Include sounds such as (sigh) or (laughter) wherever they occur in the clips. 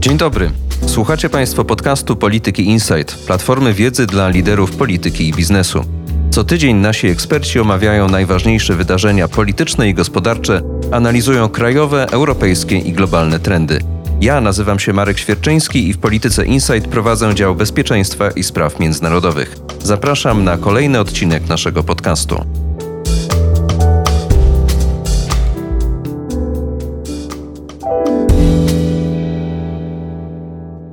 Dzień dobry. Słuchacie Państwo podcastu Polityki Insight, platformy wiedzy dla liderów polityki i biznesu. Co tydzień nasi eksperci omawiają najważniejsze wydarzenia polityczne i gospodarcze, analizują krajowe, europejskie i globalne trendy. Ja nazywam się Marek Świerczyński i w Polityce Insight prowadzę dział bezpieczeństwa i spraw międzynarodowych. Zapraszam na kolejny odcinek naszego podcastu.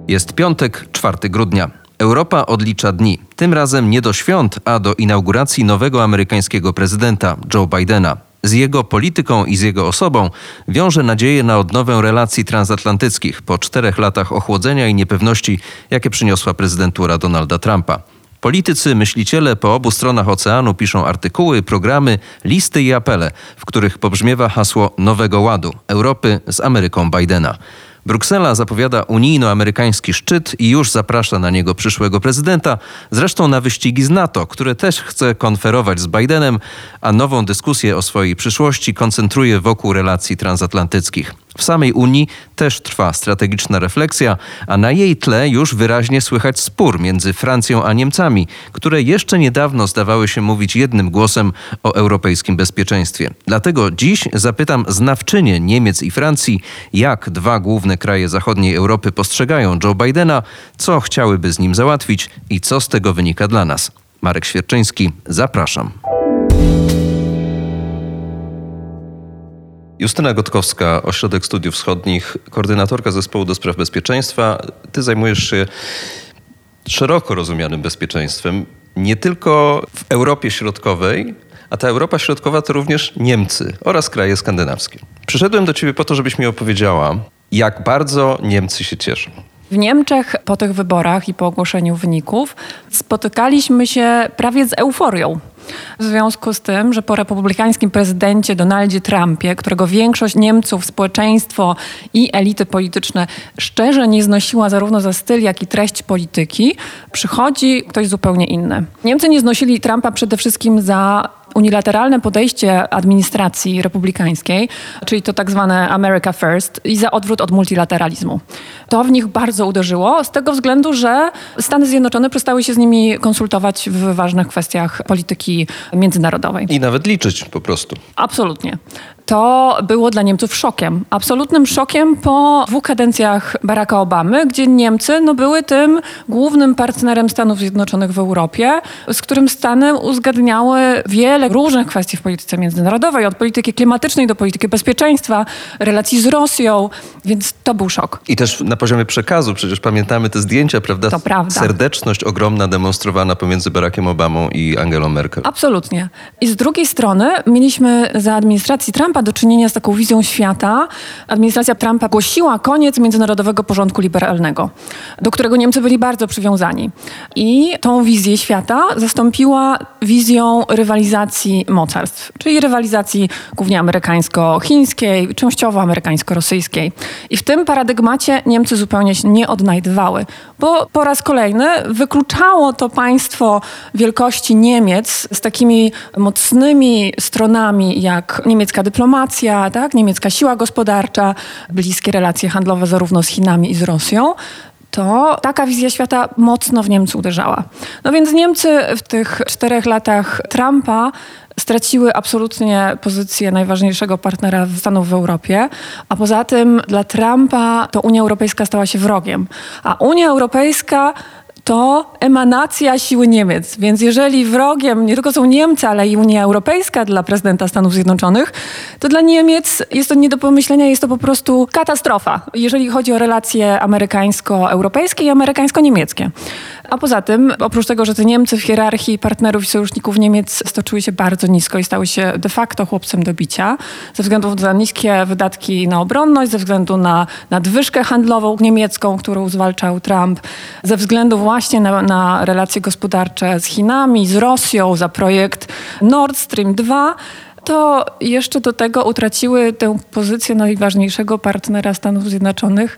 Jest piątek, 4 grudnia. Europa odlicza dni. Tym razem nie do świąt, a do inauguracji nowego amerykańskiego prezydenta Joe Bidena. Z jego polityką i z jego osobą wiąże nadzieję na odnowę relacji transatlantyckich po czterech latach ochłodzenia i niepewności, jakie przyniosła prezydentura Donalda Trumpa. Politycy, myśliciele po obu stronach oceanu piszą artykuły, programy, listy i apele, w których pobrzmiewa hasło Nowego Ładu Europy z Ameryką Bidena. Bruksela zapowiada unijno-amerykański szczyt i już zaprasza na niego przyszłego prezydenta, zresztą na wyścigi z NATO, które też chce konferować z Bidenem, a nową dyskusję o swojej przyszłości koncentruje wokół relacji transatlantyckich. W samej Unii też trwa strategiczna refleksja, a na jej tle już wyraźnie słychać spór między Francją a Niemcami, które jeszcze niedawno zdawały się mówić jednym głosem o europejskim bezpieczeństwie. Dlatego dziś zapytam znawczynię Niemiec i Francji, jak dwa główne kraje zachodniej Europy postrzegają Joe Bidena, co chciałyby z nim załatwić i co z tego wynika dla nas. Marek Świerczyński, zapraszam. Justyna Gotkowska, Ośrodek Studiów Wschodnich, koordynatorka zespołu do spraw bezpieczeństwa. Ty zajmujesz się szeroko rozumianym bezpieczeństwem, nie tylko w Europie Środkowej, a ta Europa Środkowa to również Niemcy oraz kraje skandynawskie. Przyszedłem do ciebie po to, żebyś mi opowiedziała, jak bardzo Niemcy się cieszą. W Niemczech po tych wyborach i po ogłoszeniu wyników spotykaliśmy się prawie z euforią. W związku z tym, że po republikańskim prezydencie Donaldzie Trumpie, którego większość Niemców, społeczeństwo i elity polityczne szczerze nie znosiła zarówno za styl, jak i treść polityki, przychodzi ktoś zupełnie inny. Niemcy nie znosili Trumpa przede wszystkim za unilateralne podejście administracji republikańskiej, czyli to tak zwane America First i za odwrót od multilateralizmu. To w nich bardzo uderzyło z tego względu, że Stany Zjednoczone przestały się z nimi konsultować w ważnych kwestiach polityki międzynarodowej. I nawet liczyć po prostu. Absolutnie to było dla Niemców szokiem. Absolutnym szokiem po dwóch kadencjach Baracka Obamy, gdzie Niemcy no, były tym głównym partnerem Stanów Zjednoczonych w Europie, z którym Stany uzgadniały wiele różnych kwestii w polityce międzynarodowej, od polityki klimatycznej do polityki bezpieczeństwa, relacji z Rosją, więc to był szok. I też na poziomie przekazu, przecież pamiętamy te zdjęcia, prawda? To prawda. Serdeczność ogromna demonstrowana pomiędzy Barackiem Obamą i Angelą Merkel. Absolutnie. I z drugiej strony mieliśmy za administracji Trumpa do czynienia z taką wizją świata. Administracja Trumpa głosiła koniec międzynarodowego porządku liberalnego, do którego Niemcy byli bardzo przywiązani. I tą wizję świata zastąpiła wizją rywalizacji mocarstw, czyli rywalizacji głównie amerykańsko-chińskiej, częściowo amerykańsko-rosyjskiej. I w tym paradygmacie Niemcy zupełnie się nie odnajdywały, bo po raz kolejny wykluczało to państwo wielkości Niemiec z takimi mocnymi stronami jak niemiecka dyplomacja, tak? niemiecka siła gospodarcza, bliskie relacje handlowe zarówno z Chinami i z Rosją, to taka wizja świata mocno w Niemcy uderzała. No więc Niemcy w tych czterech latach Trumpa straciły absolutnie pozycję najważniejszego partnera Stanów w Europie, a poza tym dla Trumpa to Unia Europejska stała się wrogiem, a Unia Europejska to emanacja siły Niemiec. Więc jeżeli wrogiem nie tylko są Niemcy, ale i Unia Europejska dla prezydenta Stanów Zjednoczonych, to dla Niemiec jest to nie do pomyślenia, jest to po prostu katastrofa, jeżeli chodzi o relacje amerykańsko-europejskie i amerykańsko-niemieckie. A poza tym, oprócz tego, że te Niemcy w hierarchii partnerów i sojuszników Niemiec stoczyły się bardzo nisko i stały się de facto chłopcem do bicia, ze względu na niskie wydatki na obronność, ze względu na nadwyżkę handlową niemiecką, którą zwalczał Trump, ze względu właśnie na, na relacje gospodarcze z Chinami, z Rosją, za projekt Nord Stream 2, to jeszcze do tego utraciły tę pozycję najważniejszego partnera Stanów Zjednoczonych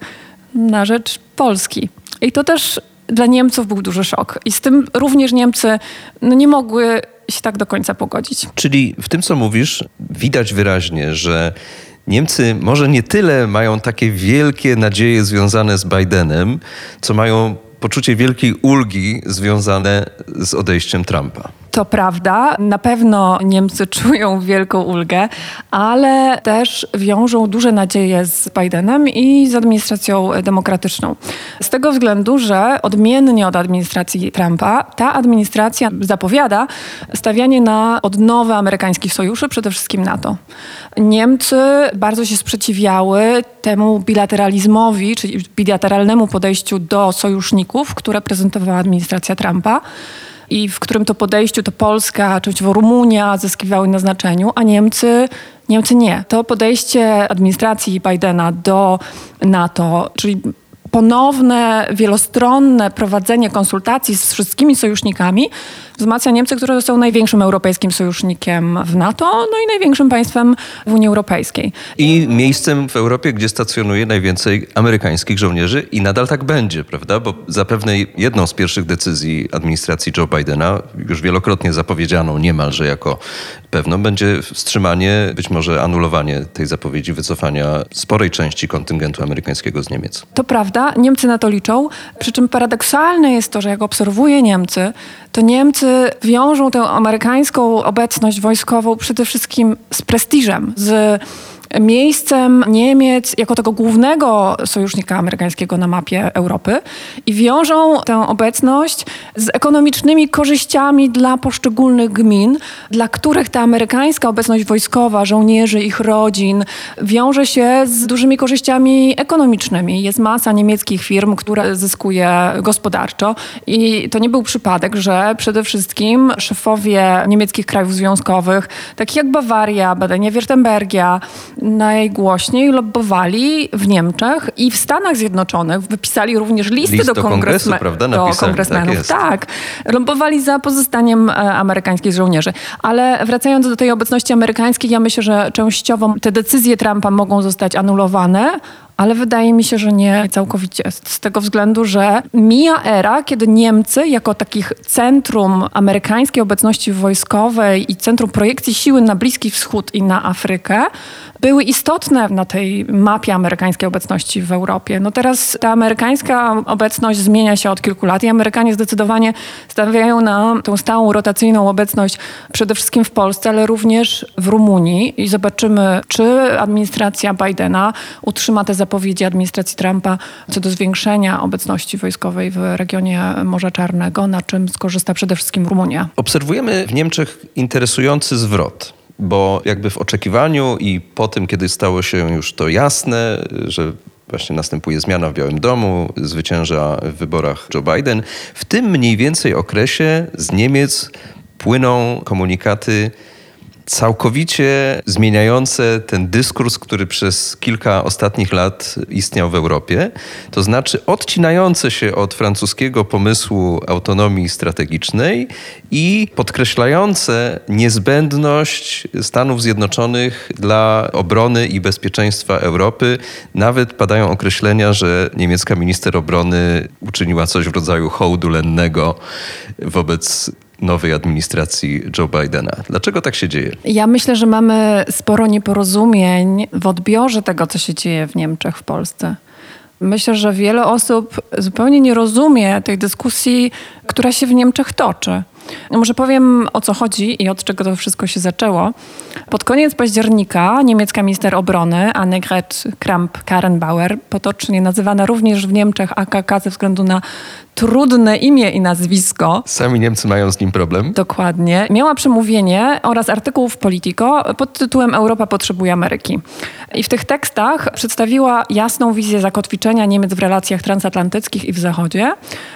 na rzecz Polski. I to też dla Niemców był duży szok. I z tym również Niemcy no, nie mogły się tak do końca pogodzić. Czyli w tym, co mówisz, widać wyraźnie, że Niemcy może nie tyle mają takie wielkie nadzieje związane z Bidenem, co mają poczucie wielkiej ulgi związane z odejściem Trumpa. To prawda, na pewno Niemcy (laughs) czują wielką ulgę, ale też wiążą duże nadzieje z Bidenem i z administracją demokratyczną. Z tego względu, że odmiennie od administracji Trumpa, ta administracja zapowiada stawianie na odnowę amerykańskich sojuszy, przede wszystkim NATO. Niemcy bardzo się sprzeciwiały temu bilateralizmowi, czyli bilateralnemu podejściu do sojuszników, które prezentowała administracja Trumpa i w którym to podejściu to Polska, częściowo Rumunia zyskiwały na znaczeniu, a Niemcy Niemcy nie. To podejście administracji Bidena do NATO, czyli ponowne, wielostronne prowadzenie konsultacji z wszystkimi sojusznikami wzmacnia Niemcy, które są największym europejskim sojusznikiem w NATO, no i największym państwem w Unii Europejskiej. I miejscem w Europie, gdzie stacjonuje najwięcej amerykańskich żołnierzy i nadal tak będzie, prawda? Bo zapewne jedną z pierwszych decyzji administracji Joe Bidena, już wielokrotnie zapowiedzianą niemalże jako pewną, będzie wstrzymanie, być może anulowanie tej zapowiedzi wycofania sporej części kontyngentu amerykańskiego z Niemiec. To prawda, Niemcy na to liczą, przy czym paradoksalne jest to, że jak obserwuję Niemcy, to Niemcy wiążą tę amerykańską obecność wojskową przede wszystkim z prestiżem, z miejscem Niemiec jako tego głównego sojusznika amerykańskiego na mapie Europy i wiążą tę obecność z ekonomicznymi korzyściami dla poszczególnych gmin, dla których ta amerykańska obecność wojskowa, żołnierzy, ich rodzin wiąże się z dużymi korzyściami ekonomicznymi. Jest masa niemieckich firm, które zyskuje gospodarczo i to nie był przypadek, że przede wszystkim szefowie niemieckich krajów związkowych, takich jak Bawaria, Badenia-Württembergia, najgłośniej lobbowali w Niemczech i w Stanach Zjednoczonych. Wypisali również listy List do, do kongresu, prawda? do kongresmenów. Tak, tak, Lobbowali za pozostaniem e, amerykańskich żołnierzy. Ale wracając do tej obecności amerykańskiej, ja myślę, że częściowo te decyzje Trumpa mogą zostać anulowane, ale wydaje mi się, że nie całkowicie. Z tego względu, że mija era, kiedy Niemcy jako takich centrum amerykańskiej obecności wojskowej i centrum projekcji siły na Bliski Wschód i na Afrykę były istotne na tej mapie amerykańskiej obecności w Europie. No teraz ta amerykańska obecność zmienia się od kilku lat i Amerykanie zdecydowanie stawiają na tą stałą rotacyjną obecność przede wszystkim w Polsce, ale również w Rumunii i zobaczymy, czy administracja Bidena utrzyma te zapowiedzi administracji Trumpa co do zwiększenia obecności wojskowej w regionie Morza Czarnego, na czym skorzysta przede wszystkim Rumunia. Obserwujemy w Niemczech interesujący zwrot bo jakby w oczekiwaniu i po tym, kiedy stało się już to jasne, że właśnie następuje zmiana w Białym Domu, zwycięża w wyborach Joe Biden, w tym mniej więcej okresie z Niemiec płyną komunikaty całkowicie zmieniające ten dyskurs, który przez kilka ostatnich lat istniał w Europie, to znaczy odcinające się od francuskiego pomysłu autonomii strategicznej i podkreślające niezbędność Stanów Zjednoczonych dla obrony i bezpieczeństwa Europy. Nawet padają określenia, że niemiecka minister obrony uczyniła coś w rodzaju hołdu lennego wobec nowej administracji Joe Bidena. Dlaczego tak się dzieje? Ja myślę, że mamy sporo nieporozumień w odbiorze tego, co się dzieje w Niemczech, w Polsce. Myślę, że wiele osób zupełnie nie rozumie tej dyskusji, która się w Niemczech toczy. No może powiem o co chodzi i od czego to wszystko się zaczęło. Pod koniec października niemiecka minister obrony Annegret Kramp-Karrenbauer, potocznie nazywana również w Niemczech AKK ze względu na trudne imię i nazwisko. Sami Niemcy mają z nim problem. Dokładnie. Miała przemówienie oraz artykuł w Politico pod tytułem Europa potrzebuje Ameryki. I w tych tekstach przedstawiła jasną wizję zakotwiczenia Niemiec w relacjach transatlantyckich i w Zachodzie.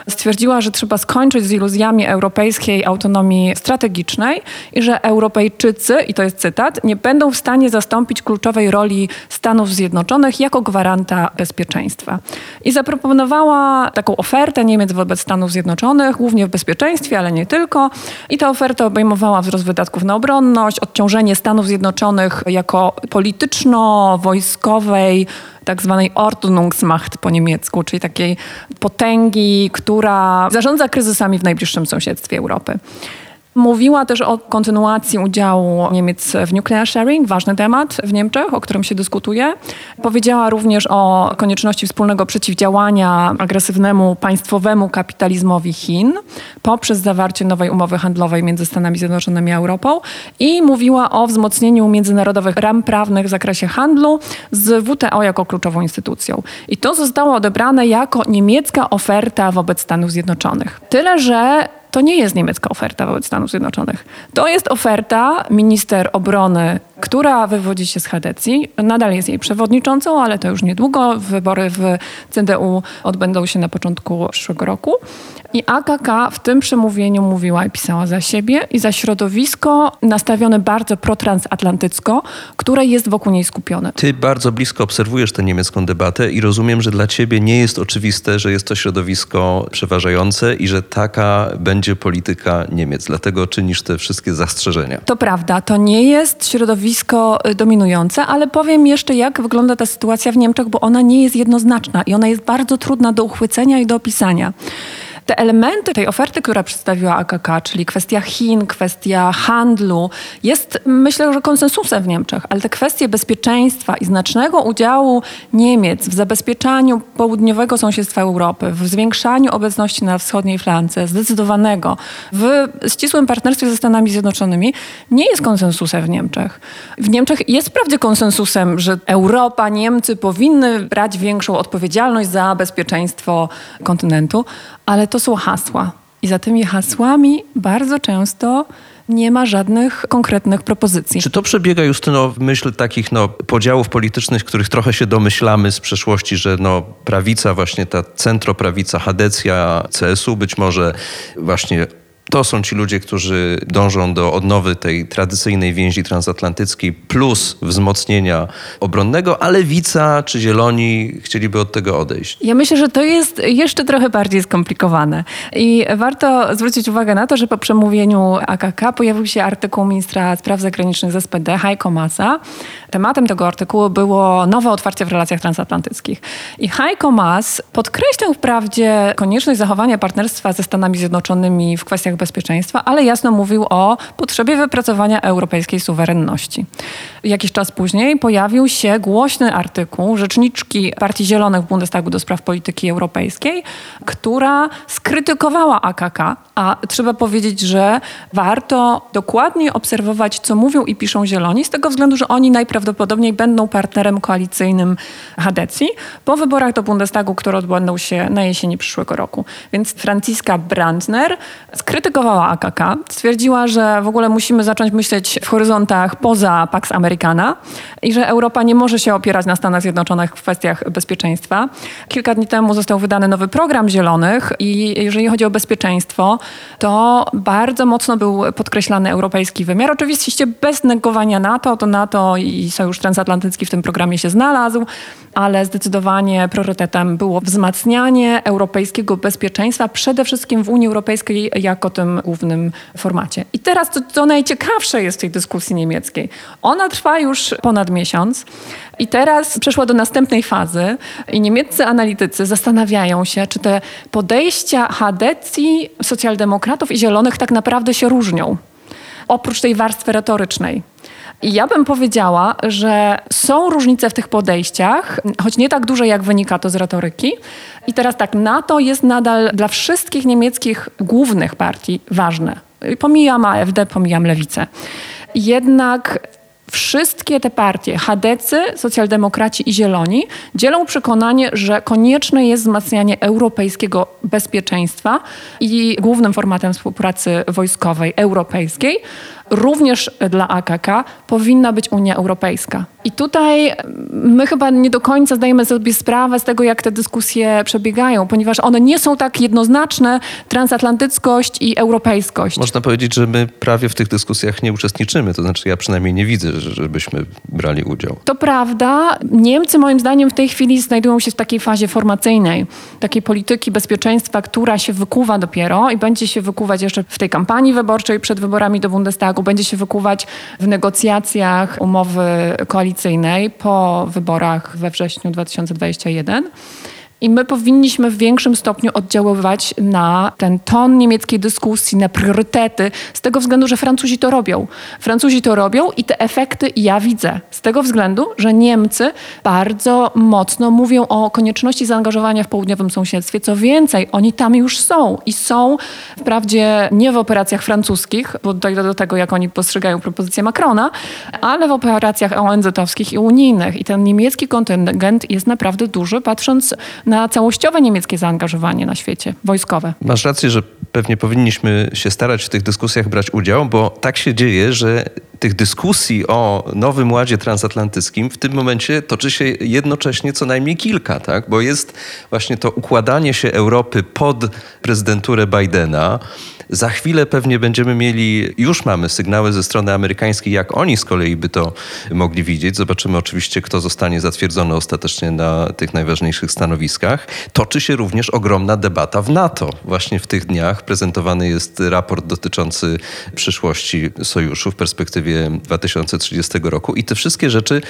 Stwierdziła, że trzeba skończyć z iluzjami europejskiej autonomii strategicznej i że Europejczycy, i to jest cytat, nie będą w stanie zastąpić kluczowej roli Stanów Zjednoczonych jako gwaranta bezpieczeństwa. I zaproponowała taką ofertę Niemiec wobec Stanów Zjednoczonych, głównie w bezpieczeństwie, ale nie tylko. I ta oferta obejmowała wzrost wydatków na obronność, odciążenie Stanów Zjednoczonych jako polityczno-wojskowej tak zwanej Ordnungsmacht po niemiecku, czyli takiej potęgi, która zarządza kryzysami w najbliższym sąsiedztwie Europy. Mówiła też o kontynuacji udziału Niemiec w nuclear sharing, ważny temat w Niemczech, o którym się dyskutuje. Powiedziała również o konieczności wspólnego przeciwdziałania agresywnemu państwowemu kapitalizmowi Chin poprzez zawarcie nowej umowy handlowej między Stanami Zjednoczonymi a Europą i mówiła o wzmocnieniu międzynarodowych ram prawnych w zakresie handlu z WTO jako kluczową instytucją. I to zostało odebrane jako niemiecka oferta wobec Stanów Zjednoczonych. Tyle, że to nie jest niemiecka oferta wobec Stanów Zjednoczonych. To jest oferta minister obrony, która wywodzi się z Hadecji. Nadal jest jej przewodniczącą, ale to już niedługo. Wybory w CDU odbędą się na początku przyszłego roku. I AKK w tym przemówieniu mówiła i pisała za siebie i za środowisko nastawione bardzo protransatlantycko, które jest wokół niej skupione. Ty bardzo blisko obserwujesz tę niemiecką debatę i rozumiem, że dla ciebie nie jest oczywiste, że jest to środowisko przeważające i że taka będzie polityka Niemiec. Dlatego czynisz te wszystkie zastrzeżenia. To prawda, to nie jest środowisko y, dominujące, ale powiem jeszcze, jak wygląda ta sytuacja w Niemczech, bo ona nie jest jednoznaczna i ona jest bardzo trudna do uchwycenia i do opisania. Te elementy tej oferty, która przedstawiła AKK, czyli kwestia Chin, kwestia handlu, jest myślę, że konsensusem w Niemczech, ale te kwestie bezpieczeństwa i znacznego udziału Niemiec w zabezpieczaniu południowego sąsiedztwa Europy, w zwiększaniu obecności na wschodniej flance, zdecydowanego, w ścisłym partnerstwie ze Stanami Zjednoczonymi, nie jest konsensusem w Niemczech. W Niemczech jest wprawdzie konsensusem, że Europa, Niemcy powinny brać większą odpowiedzialność za bezpieczeństwo kontynentu, ale to są hasła. I za tymi hasłami bardzo często nie ma żadnych konkretnych propozycji. Czy to przebiega, Justyno, w myśl takich no, podziałów politycznych, których trochę się domyślamy z przeszłości, że no, prawica, właśnie ta centroprawica, Hadecja, CSU, być może właśnie to są ci ludzie, którzy dążą do odnowy tej tradycyjnej więzi transatlantyckiej plus wzmocnienia obronnego, ale Lewica czy Zieloni chcieliby od tego odejść. Ja myślę, że to jest jeszcze trochę bardziej skomplikowane. I warto zwrócić uwagę na to, że po przemówieniu AKK pojawił się artykuł ministra spraw zagranicznych z SPD, Heiko Masa. Tematem tego artykułu było nowe otwarcie w relacjach transatlantyckich. I Heiko Mas podkreślał wprawdzie konieczność zachowania partnerstwa ze Stanami Zjednoczonymi w kwestiach bezpieczeństwa, ale jasno mówił o potrzebie wypracowania europejskiej suwerenności. Jakiś czas później pojawił się głośny artykuł rzeczniczki Partii Zielonych w Bundestagu do spraw polityki europejskiej, która skrytykowała AKK, a trzeba powiedzieć, że warto dokładnie obserwować, co mówią i piszą Zieloni, z tego względu, że oni najprawdopodobniej będą partnerem koalicyjnym Hadecji po wyborach do Bundestagu, które odbędą się na jesieni przyszłego roku. Więc Franciska Brandner skrytykowała AKK, stwierdziła, że w ogóle musimy zacząć myśleć w horyzontach poza Pax Americana i że Europa nie może się opierać na Stanach Zjednoczonych w kwestiach bezpieczeństwa. Kilka dni temu został wydany nowy program Zielonych i jeżeli chodzi o bezpieczeństwo, to bardzo mocno był podkreślany europejski wymiar. Oczywiście bez negowania NATO, to NATO i Sojusz Transatlantycki w tym programie się znalazł, ale zdecydowanie priorytetem było wzmacnianie europejskiego bezpieczeństwa, przede wszystkim w Unii Europejskiej jako tym głównym formacie. I teraz to, co najciekawsze jest w tej dyskusji niemieckiej. Ona trwa już ponad miesiąc i teraz przeszła do następnej fazy i niemieccy analitycy zastanawiają się, czy te podejścia Hadecji, socjaldemokratów i zielonych tak naprawdę się różnią. Oprócz tej warstwy retorycznej. Ja bym powiedziała, że są różnice w tych podejściach, choć nie tak duże, jak wynika to z retoryki. I teraz tak, NATO jest nadal dla wszystkich niemieckich głównych partii ważne. Pomijam AfD, pomijam lewicę. Jednak wszystkie te partie, Hadecy, socjaldemokraci i zieloni, dzielą przekonanie, że konieczne jest wzmacnianie europejskiego bezpieczeństwa i głównym formatem współpracy wojskowej europejskiej również dla AKK powinna być Unia Europejska. I tutaj my chyba nie do końca zdajemy sobie sprawę z tego, jak te dyskusje przebiegają, ponieważ one nie są tak jednoznaczne, transatlantyckość i europejskość. Można powiedzieć, że my prawie w tych dyskusjach nie uczestniczymy, to znaczy ja przynajmniej nie widzę, żebyśmy brali udział. To prawda. Niemcy moim zdaniem w tej chwili znajdują się w takiej fazie formacyjnej, takiej polityki bezpieczeństwa, która się wykuwa dopiero i będzie się wykuwać jeszcze w tej kampanii wyborczej przed wyborami do Bundestagu, będzie się wykuwać w negocjacjach umowy koalicyjnej po wyborach we wrześniu 2021. I my powinniśmy w większym stopniu oddziaływać na ten ton niemieckiej dyskusji, na priorytety, z tego względu, że Francuzi to robią. Francuzi to robią i te efekty ja widzę. Z tego względu, że Niemcy bardzo mocno mówią o konieczności zaangażowania w południowym sąsiedztwie. Co więcej, oni tam już są i są wprawdzie nie w operacjach francuskich, bo dojdę do tego, jak oni postrzegają propozycję Macrona, ale w operacjach ONZ-owskich i unijnych. I ten niemiecki kontyngent jest naprawdę duży, patrząc na całościowe niemieckie zaangażowanie na świecie wojskowe. Masz rację, że pewnie powinniśmy się starać w tych dyskusjach brać udział, bo tak się dzieje, że tych dyskusji o nowym ładzie transatlantyckim w tym momencie toczy się jednocześnie co najmniej kilka, tak? bo jest właśnie to układanie się Europy pod prezydenturę Bidena. Za chwilę pewnie będziemy mieli, już mamy sygnały ze strony amerykańskiej, jak oni z kolei by to mogli widzieć. Zobaczymy oczywiście, kto zostanie zatwierdzony ostatecznie na tych najważniejszych stanowiskach. Toczy się również ogromna debata w NATO. Właśnie w tych dniach prezentowany jest raport dotyczący przyszłości sojuszu w perspektywie 2030 roku i te wszystkie rzeczy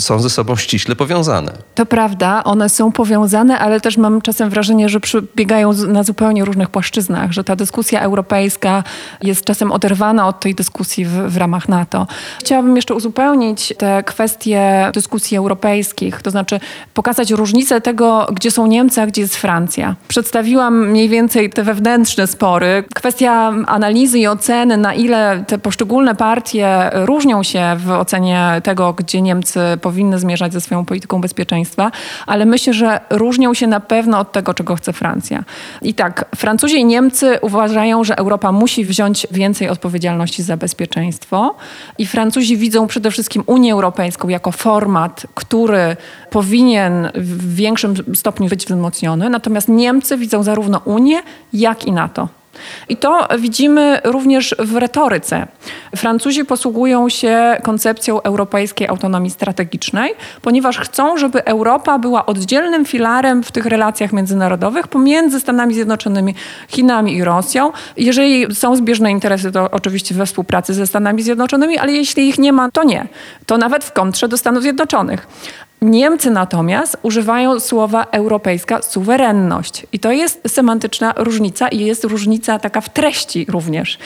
są ze sobą ściśle powiązane. To prawda, one są powiązane, ale też mam czasem wrażenie, że przebiegają na zupełnie różnych płaszczyznach, że ta dyskusja europejska europejska jest czasem oderwana od tej dyskusji w, w ramach NATO. Chciałabym jeszcze uzupełnić te kwestie dyskusji europejskich, to znaczy pokazać różnicę tego, gdzie są Niemcy, a gdzie jest Francja. Przedstawiłam mniej więcej te wewnętrzne spory. Kwestia analizy i oceny, na ile te poszczególne partie różnią się w ocenie tego, gdzie Niemcy powinny zmierzać ze swoją polityką bezpieczeństwa, ale myślę, że różnią się na pewno od tego, czego chce Francja. I tak, Francuzi i Niemcy uważają, że Europa musi wziąć więcej odpowiedzialności za bezpieczeństwo i Francuzi widzą przede wszystkim Unię Europejską jako format, który powinien w większym stopniu być wzmocniony, natomiast Niemcy widzą zarówno Unię, jak i NATO. I to widzimy również w retoryce. Francuzi posługują się koncepcją europejskiej autonomii strategicznej, ponieważ chcą, żeby Europa była oddzielnym filarem w tych relacjach międzynarodowych pomiędzy Stanami Zjednoczonymi, Chinami i Rosją. Jeżeli są zbieżne interesy, to oczywiście we współpracy ze Stanami Zjednoczonymi, ale jeśli ich nie ma, to nie. To nawet w kontrze do Stanów Zjednoczonych. Niemcy natomiast używają słowa europejska suwerenność. I to jest semantyczna różnica i jest różnica taka w treści również.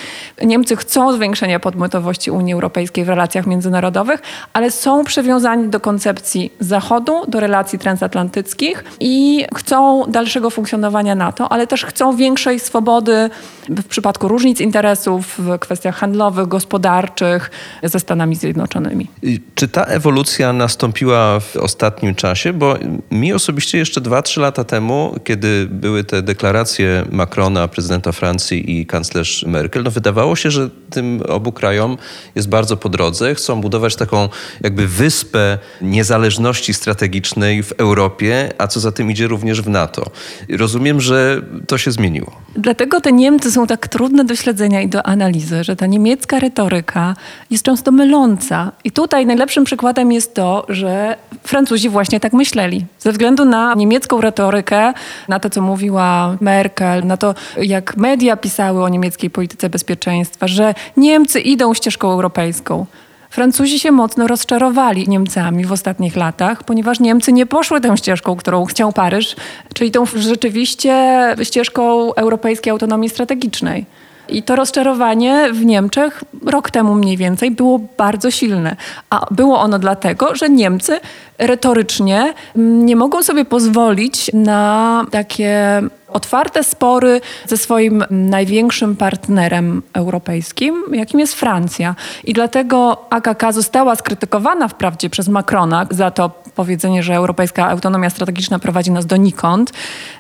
Niemcy chcą zwiększenia podmiotowości Unii Europejskiej w relacjach międzynarodowych, ale są przywiązani do koncepcji Zachodu, do relacji transatlantyckich i chcą dalszego funkcjonowania NATO, ale też chcą większej swobody w przypadku różnic interesów w kwestiach handlowych, gospodarczych ze Stanami Zjednoczonymi. Czy ta ewolucja nastąpiła w ostatnim czasie, bo mi osobiście jeszcze 2-3 lata temu, kiedy były te deklaracje Macrona, prezydenta Francji i kanclerz Merkel, no wydawało się, że tym obu krajom jest bardzo po drodze. Chcą budować taką jakby wyspę niezależności strategicznej w Europie, a co za tym idzie również w NATO. Rozumiem, że to się zmieniło. Dlatego te Niemcy są tak trudne do śledzenia i do analizy, że ta niemiecka retoryka jest często myląca. I tutaj najlepszym przykładem jest to, że Francuzi właśnie tak myśleli. Ze względu na niemiecką retorykę, na to, co mówiła Merkel, na to, jak media pisały o niemieckiej polityce bezpieczeństwa, że Niemcy idą ścieżką europejską. Francuzi się mocno rozczarowali Niemcami w ostatnich latach, ponieważ Niemcy nie poszły tą ścieżką, którą chciał Paryż, czyli tą rzeczywiście ścieżką europejskiej autonomii strategicznej. I to rozczarowanie w Niemczech rok temu mniej więcej było bardzo silne. A było ono dlatego, że Niemcy retorycznie nie mogą sobie pozwolić na takie otwarte spory ze swoim największym partnerem europejskim, jakim jest Francja. I dlatego AKK została skrytykowana wprawdzie przez Macrona za to powiedzenie, że europejska autonomia strategiczna prowadzi nas donikąd.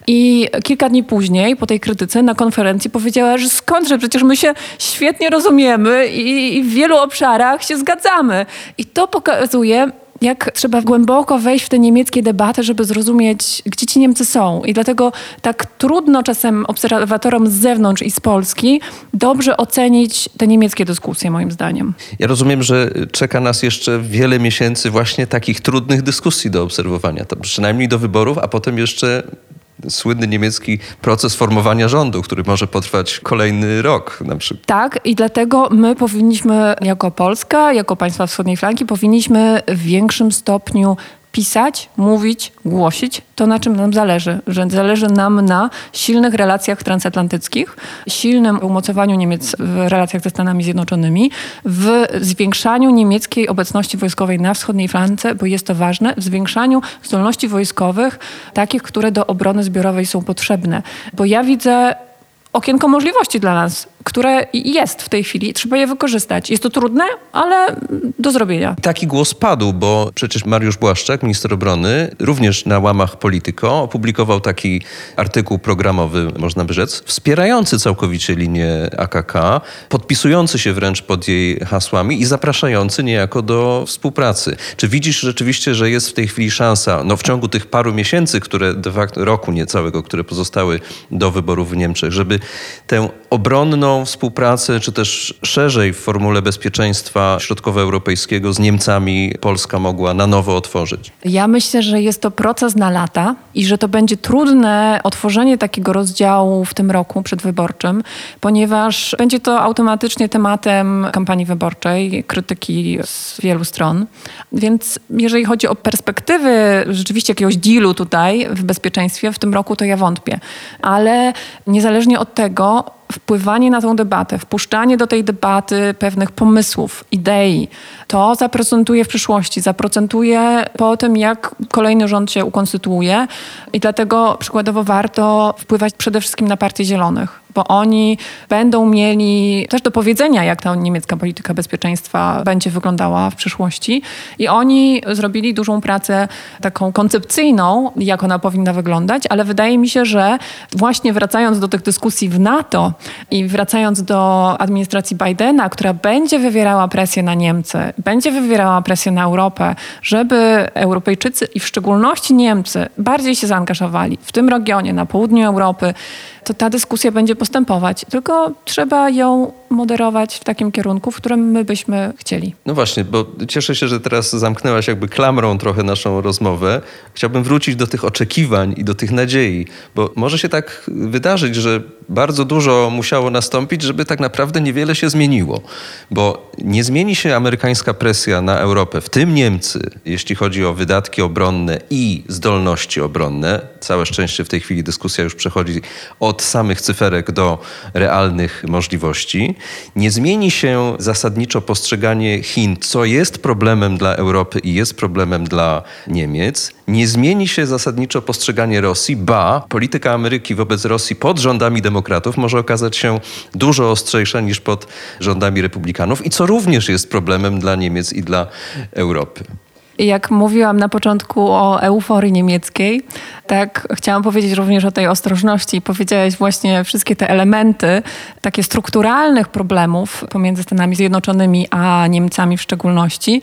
I kilka dni później, po tej krytyce, na konferencji powiedziała, że skądże, przecież my się świetnie rozumiemy i, i w wielu obszarach się zgadzamy. I to pokazuje, jak trzeba głęboko wejść w te niemieckie debaty, żeby zrozumieć, gdzie ci Niemcy są. I dlatego tak trudno czasem obserwatorom z zewnątrz i z Polski dobrze ocenić te niemieckie dyskusje, moim zdaniem. Ja rozumiem, że czeka nas jeszcze wiele miesięcy właśnie takich trudnych dyskusji do obserwowania, to przynajmniej do wyborów, a potem jeszcze słynny niemiecki proces formowania rządu, który może potrwać kolejny rok na przykład. Tak i dlatego my powinniśmy jako Polska, jako państwa wschodniej flanki, powinniśmy w większym stopniu pisać, mówić, głosić to, na czym nam zależy. Że zależy nam na silnych relacjach transatlantyckich, silnym umocowaniu Niemiec w relacjach ze Stanami Zjednoczonymi, w zwiększaniu niemieckiej obecności wojskowej na wschodniej flance, bo jest to ważne, w zwiększaniu zdolności wojskowych, takich, które do obrony zbiorowej są potrzebne. Bo ja widzę okienko możliwości dla nas które jest w tej chwili. Trzeba je wykorzystać. Jest to trudne, ale do zrobienia. Taki głos padł, bo przecież Mariusz Błaszczak, minister obrony, również na łamach Polityko opublikował taki artykuł programowy, można by rzec, wspierający całkowicie linię AKK, podpisujący się wręcz pod jej hasłami i zapraszający niejako do współpracy. Czy widzisz rzeczywiście, że jest w tej chwili szansa, no w ciągu tych paru miesięcy, które de facto, roku niecałego, które pozostały do wyborów w Niemczech, żeby tę obronną współpracę, czy też szerzej w formule bezpieczeństwa środkowoeuropejskiego z Niemcami Polska mogła na nowo otworzyć? Ja myślę, że jest to proces na lata i że to będzie trudne otworzenie takiego rozdziału w tym roku przedwyborczym, ponieważ będzie to automatycznie tematem kampanii wyborczej, krytyki z wielu stron. Więc jeżeli chodzi o perspektywy rzeczywiście jakiegoś dealu tutaj w bezpieczeństwie w tym roku, to ja wątpię. Ale niezależnie od tego, wpływanie na tą debatę, wpuszczanie do tej debaty pewnych pomysłów, idei, to zaprocentuje w przyszłości, zaprocentuje po tym, jak kolejny rząd się ukonstytuuje i dlatego przykładowo warto wpływać przede wszystkim na Partię Zielonych bo oni będą mieli też do powiedzenia, jak ta niemiecka polityka bezpieczeństwa będzie wyglądała w przyszłości. I oni zrobili dużą pracę taką koncepcyjną, jak ona powinna wyglądać, ale wydaje mi się, że właśnie wracając do tych dyskusji w NATO i wracając do administracji Bidena, która będzie wywierała presję na Niemcy, będzie wywierała presję na Europę, żeby Europejczycy i w szczególności Niemcy bardziej się zaangażowali w tym regionie, na południu Europy, to ta dyskusja będzie postępować. Tylko trzeba ją moderować w takim kierunku, w którym my byśmy chcieli. No właśnie, bo cieszę się, że teraz zamknęłaś jakby klamrą trochę naszą rozmowę. Chciałbym wrócić do tych oczekiwań i do tych nadziei, bo może się tak wydarzyć, że bardzo dużo musiało nastąpić, żeby tak naprawdę niewiele się zmieniło, bo nie zmieni się amerykańska presja na Europę, w tym Niemcy, jeśli chodzi o wydatki obronne i zdolności obronne. Całe szczęście w tej chwili dyskusja już przechodzi od samych cyferek do realnych możliwości. Nie zmieni się zasadniczo postrzeganie Chin, co jest problemem dla Europy i jest problemem dla Niemiec. Nie zmieni się zasadniczo postrzeganie Rosji, ba, polityka Ameryki wobec Rosji pod rządami demokratów może okazać się dużo ostrzejsza niż pod rządami republikanów i co również jest problemem dla Niemiec i dla Europy. Jak mówiłam na początku o euforii niemieckiej, tak chciałam powiedzieć również o tej ostrożności. Powiedziałaś właśnie wszystkie te elementy takie strukturalnych problemów pomiędzy Stanami Zjednoczonymi a Niemcami w szczególności,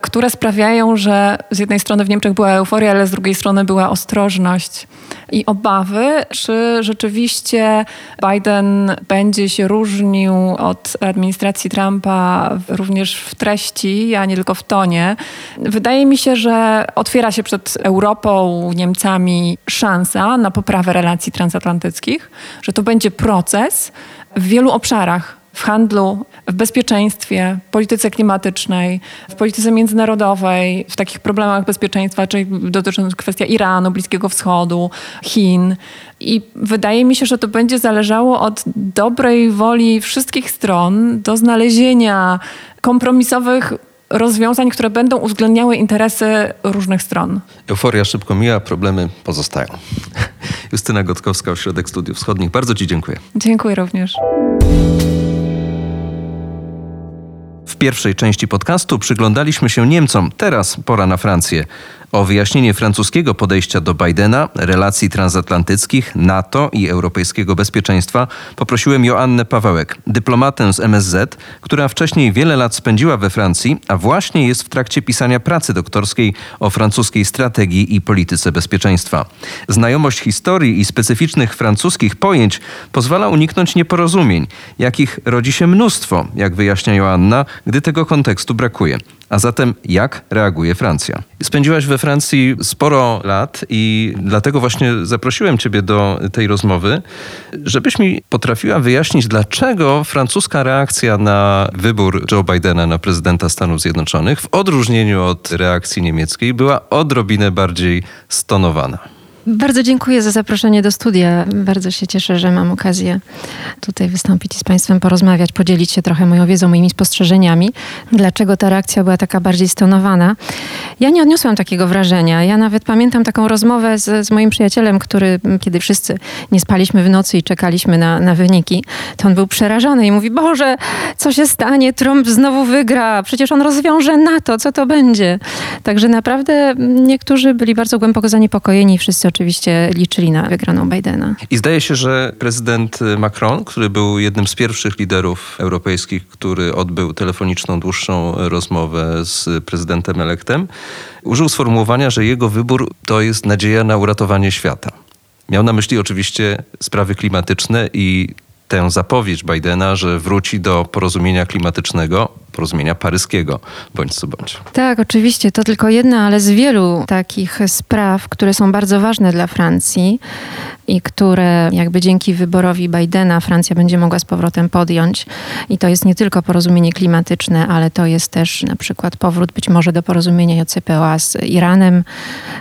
które sprawiają, że z jednej strony w Niemczech była euforia, ale z drugiej strony była ostrożność i obawy, czy rzeczywiście Biden będzie się różnił od administracji Trumpa również w treści, a nie tylko w tonie. Wydaje mi się, że otwiera się przed Europą, Niemcami szansa na poprawę relacji transatlantyckich, że to będzie proces w wielu obszarach w handlu, w bezpieczeństwie, polityce klimatycznej, w polityce międzynarodowej, w takich problemach bezpieczeństwa, czyli dotyczących kwestia Iranu, Bliskiego Wschodu, Chin. I wydaje mi się, że to będzie zależało od dobrej woli wszystkich stron do znalezienia kompromisowych rozwiązań, które będą uwzględniały interesy różnych stron. Euforia szybko mija, problemy pozostają. (laughs) Justyna Gotkowska, Ośrodek Studiów Wschodnich. Bardzo Ci dziękuję. Dziękuję również. Pierwszej części podcastu przyglądaliśmy się Niemcom. Teraz pora na Francję. O wyjaśnienie francuskiego podejścia do Bidena, relacji transatlantyckich, NATO i europejskiego bezpieczeństwa poprosiłem Joannę Pawełek, dyplomatę z MSZ, która wcześniej wiele lat spędziła we Francji, a właśnie jest w trakcie pisania pracy doktorskiej o francuskiej strategii i polityce bezpieczeństwa. Znajomość historii i specyficznych francuskich pojęć pozwala uniknąć nieporozumień, jakich rodzi się mnóstwo, jak wyjaśnia Joanna, gdy tego kontekstu brakuje. A zatem jak reaguje Francja? Spędziłaś we Francji sporo lat i dlatego właśnie zaprosiłem Ciebie do tej rozmowy, żebyś mi potrafiła wyjaśnić, dlaczego francuska reakcja na wybór Joe Bidena na prezydenta Stanów Zjednoczonych, w odróżnieniu od reakcji niemieckiej, była odrobinę bardziej stonowana. Bardzo dziękuję za zaproszenie do studia. Bardzo się cieszę, że mam okazję tutaj wystąpić i z Państwem porozmawiać, podzielić się trochę moją wiedzą, moimi spostrzeżeniami. Dlaczego ta reakcja była taka bardziej stonowana? Ja nie odniosłam takiego wrażenia. Ja nawet pamiętam taką rozmowę z, z moim przyjacielem, który, kiedy wszyscy nie spaliśmy w nocy i czekaliśmy na, na wyniki, to on był przerażony i mówi, Boże, co się stanie? Trump znowu wygra. Przecież on rozwiąże NATO. Co to będzie? Także naprawdę niektórzy byli bardzo głęboko zaniepokojeni. Wszyscy oczywiście liczyli na wygraną Bidena. I zdaje się, że prezydent Macron, który był jednym z pierwszych liderów europejskich, który odbył telefoniczną, dłuższą rozmowę z prezydentem elektem, użył sformułowania, że jego wybór to jest nadzieja na uratowanie świata. Miał na myśli oczywiście sprawy klimatyczne i tę zapowiedź Bidena, że wróci do porozumienia klimatycznego, porozumienia paryskiego, bądź co bądź. Tak, oczywiście. To tylko jedna, ale z wielu takich spraw, które są bardzo ważne dla Francji i które jakby dzięki wyborowi Bidena Francja będzie mogła z powrotem podjąć. I to jest nie tylko porozumienie klimatyczne, ale to jest też na przykład powrót być może do porozumienia JCPOA z Iranem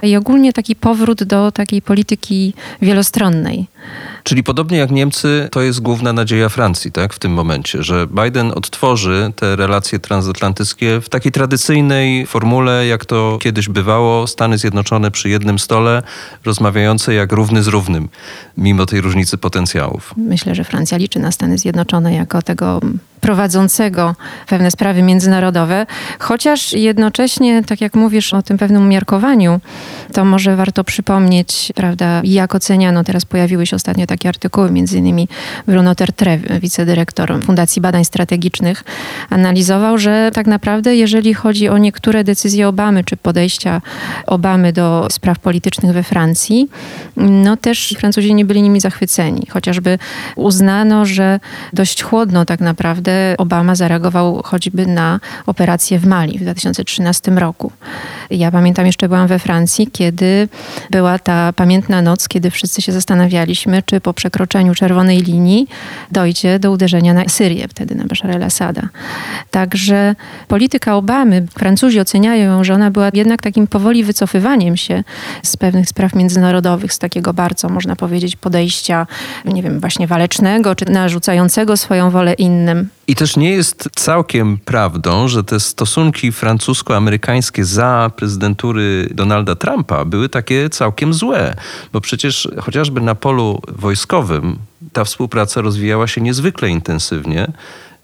i ogólnie taki powrót do takiej polityki wielostronnej. Czyli podobnie jak Niemcy, to jest główna nadzieja Francji, tak, w tym momencie, że Biden odtworzy te relacje transatlantyckie w takiej tradycyjnej formule, jak to kiedyś bywało, Stany Zjednoczone przy jednym stole, rozmawiające jak równy z równym, mimo tej różnicy potencjałów. Myślę, że Francja liczy na Stany Zjednoczone jako tego prowadzącego pewne sprawy międzynarodowe, chociaż jednocześnie, tak jak mówisz o tym pewnym umiarkowaniu, to może warto przypomnieć, prawda, jak oceniano, teraz pojawiły się ostatnio takie artykuły, między innymi Bruno Tertre, wicedyrektor Fundacji Badań Strategicznych, analizował, że tak naprawdę, jeżeli chodzi o niektóre decyzje Obamy, czy podejścia Obamy do spraw politycznych we Francji, no też Francuzi nie byli nimi zachwyceni. Chociażby uznano, że dość chłodno tak naprawdę Obama zareagował choćby na operację w Mali w 2013 roku. Ja pamiętam, jeszcze byłam we Francji, kiedy była ta pamiętna noc, kiedy wszyscy się zastanawialiśmy, czy po przekroczeniu czerwonej linii dojdzie do uderzenia na Syrię, wtedy na Bashar al-Assada. Także polityka Obamy, Francuzi oceniają, że ona była jednak takim powoli wycofywaniem się z pewnych spraw międzynarodowych, z takiego bardzo, można powiedzieć, podejścia, nie wiem, właśnie walecznego, czy narzucającego swoją wolę innym. I też nie jest całkiem prawdą, że te stosunki francusko-amerykańskie za prezydentury Donalda Trumpa były takie całkiem złe, bo przecież chociażby na polu wojskowym ta współpraca rozwijała się niezwykle intensywnie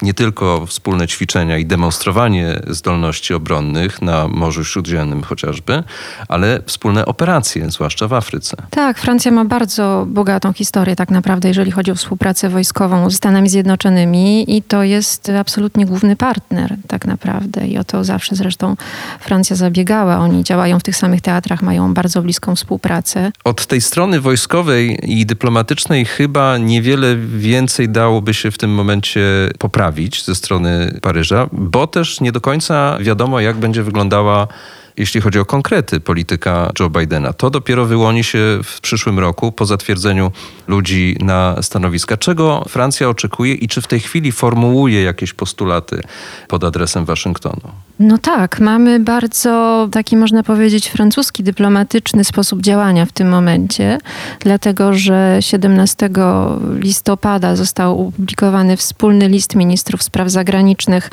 nie tylko wspólne ćwiczenia i demonstrowanie zdolności obronnych na Morzu Śródziemnym chociażby, ale wspólne operacje, zwłaszcza w Afryce. Tak, Francja ma bardzo bogatą historię tak naprawdę, jeżeli chodzi o współpracę wojskową z Stanami Zjednoczonymi i to jest absolutnie główny partner tak naprawdę i o to zawsze zresztą Francja zabiegała. Oni działają w tych samych teatrach, mają bardzo bliską współpracę. Od tej strony wojskowej i dyplomatycznej chyba niewiele więcej dałoby się w tym momencie poprawić ze strony Paryża, bo też nie do końca wiadomo, jak będzie wyglądała jeśli chodzi o konkrety polityka Joe Bidena. To dopiero wyłoni się w przyszłym roku po zatwierdzeniu ludzi na stanowiska. Czego Francja oczekuje i czy w tej chwili formułuje jakieś postulaty pod adresem Waszyngtonu? No tak, mamy bardzo taki, można powiedzieć, francuski dyplomatyczny sposób działania w tym momencie, dlatego że 17 listopada został opublikowany wspólny list ministrów spraw zagranicznych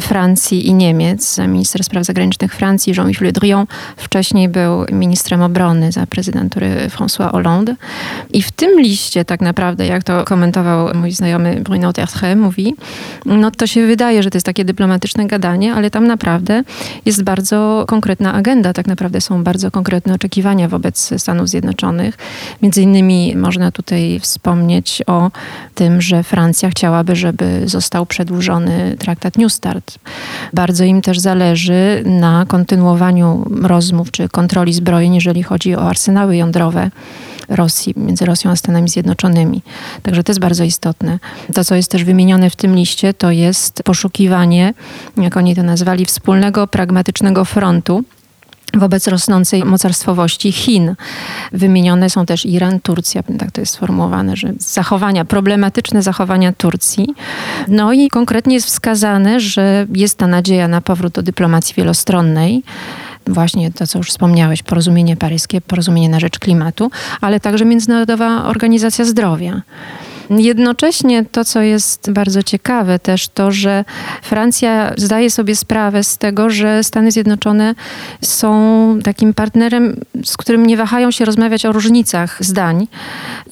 Francji i Niemiec. Minister spraw zagranicznych Francji, Jean-Yves Le Drian, wcześniej był ministrem obrony za prezydentury François Hollande. I w tym liście tak naprawdę, jak to komentował mój znajomy Bruno Tertre, mówi, no to się wydaje, że to jest takie dyplomatyczne gadanie, ale tam naprawdę naprawdę jest bardzo konkretna agenda, tak naprawdę są bardzo konkretne oczekiwania wobec Stanów Zjednoczonych. Między innymi można tutaj wspomnieć o tym, że Francja chciałaby, żeby został przedłużony traktat New Start. Bardzo im też zależy na kontynuowaniu rozmów czy kontroli zbrojeń, jeżeli chodzi o arsenały jądrowe Rosji, między Rosją a Stanami Zjednoczonymi. Także to jest bardzo istotne. To, co jest też wymienione w tym liście, to jest poszukiwanie, jak oni to nazwali, wspólnego, pragmatycznego frontu wobec rosnącej mocarstwowości Chin. Wymienione są też Iran, Turcja, tak to jest sformułowane, że zachowania, problematyczne zachowania Turcji. No i konkretnie jest wskazane, że jest ta nadzieja na powrót do dyplomacji wielostronnej właśnie to, co już wspomniałeś, porozumienie paryskie, porozumienie na rzecz klimatu, ale także Międzynarodowa Organizacja Zdrowia. Jednocześnie to, co jest bardzo ciekawe też, to, że Francja zdaje sobie sprawę z tego, że Stany Zjednoczone są takim partnerem, z którym nie wahają się rozmawiać o różnicach zdań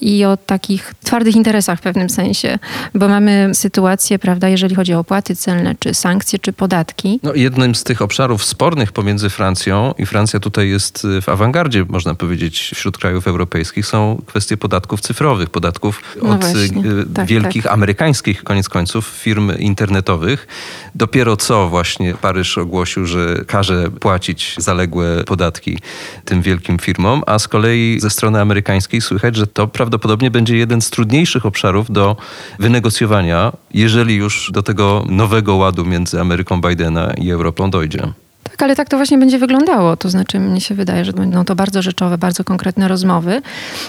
i o takich twardych interesach w pewnym sensie, bo mamy sytuację, prawda, jeżeli chodzi o opłaty celne, czy sankcje, czy podatki. No, jednym z tych obszarów spornych pomiędzy Francją i Francja tutaj jest w awangardzie, można powiedzieć, wśród krajów europejskich, są kwestie podatków cyfrowych, podatków no od Y, tak, wielkich tak. amerykańskich, koniec końców, firm internetowych. Dopiero co właśnie Paryż ogłosił, że każe płacić zaległe podatki tym wielkim firmom, a z kolei ze strony amerykańskiej słychać, że to prawdopodobnie będzie jeden z trudniejszych obszarów do wynegocjowania, jeżeli już do tego nowego ładu między Ameryką Bidena i Europą dojdzie. Tak, ale tak to właśnie będzie wyglądało. To znaczy, mnie się wydaje, że będą to bardzo rzeczowe, bardzo konkretne rozmowy.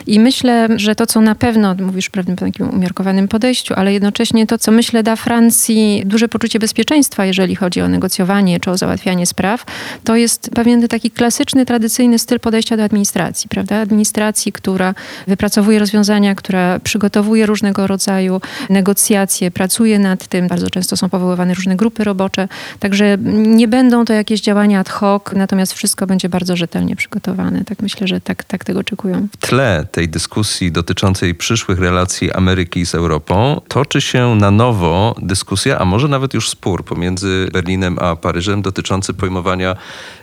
I myślę, że to, co na pewno, mówisz w pewnym takim umiarkowanym podejściu, ale jednocześnie to, co myślę da Francji duże poczucie bezpieczeństwa, jeżeli chodzi o negocjowanie czy o załatwianie spraw, to jest pewien taki klasyczny, tradycyjny styl podejścia do administracji, prawda? Administracji, która wypracowuje rozwiązania, która przygotowuje różnego rodzaju negocjacje, pracuje nad tym. Bardzo często są powoływane różne grupy robocze, także nie będą to jakieś działania ad hoc, natomiast wszystko będzie bardzo rzetelnie przygotowane. Tak myślę, że tak, tak tego oczekują. W tle tej dyskusji dotyczącej przyszłych relacji Ameryki z Europą toczy się na nowo dyskusja, a może nawet już spór pomiędzy Berlinem a Paryżem dotyczący pojmowania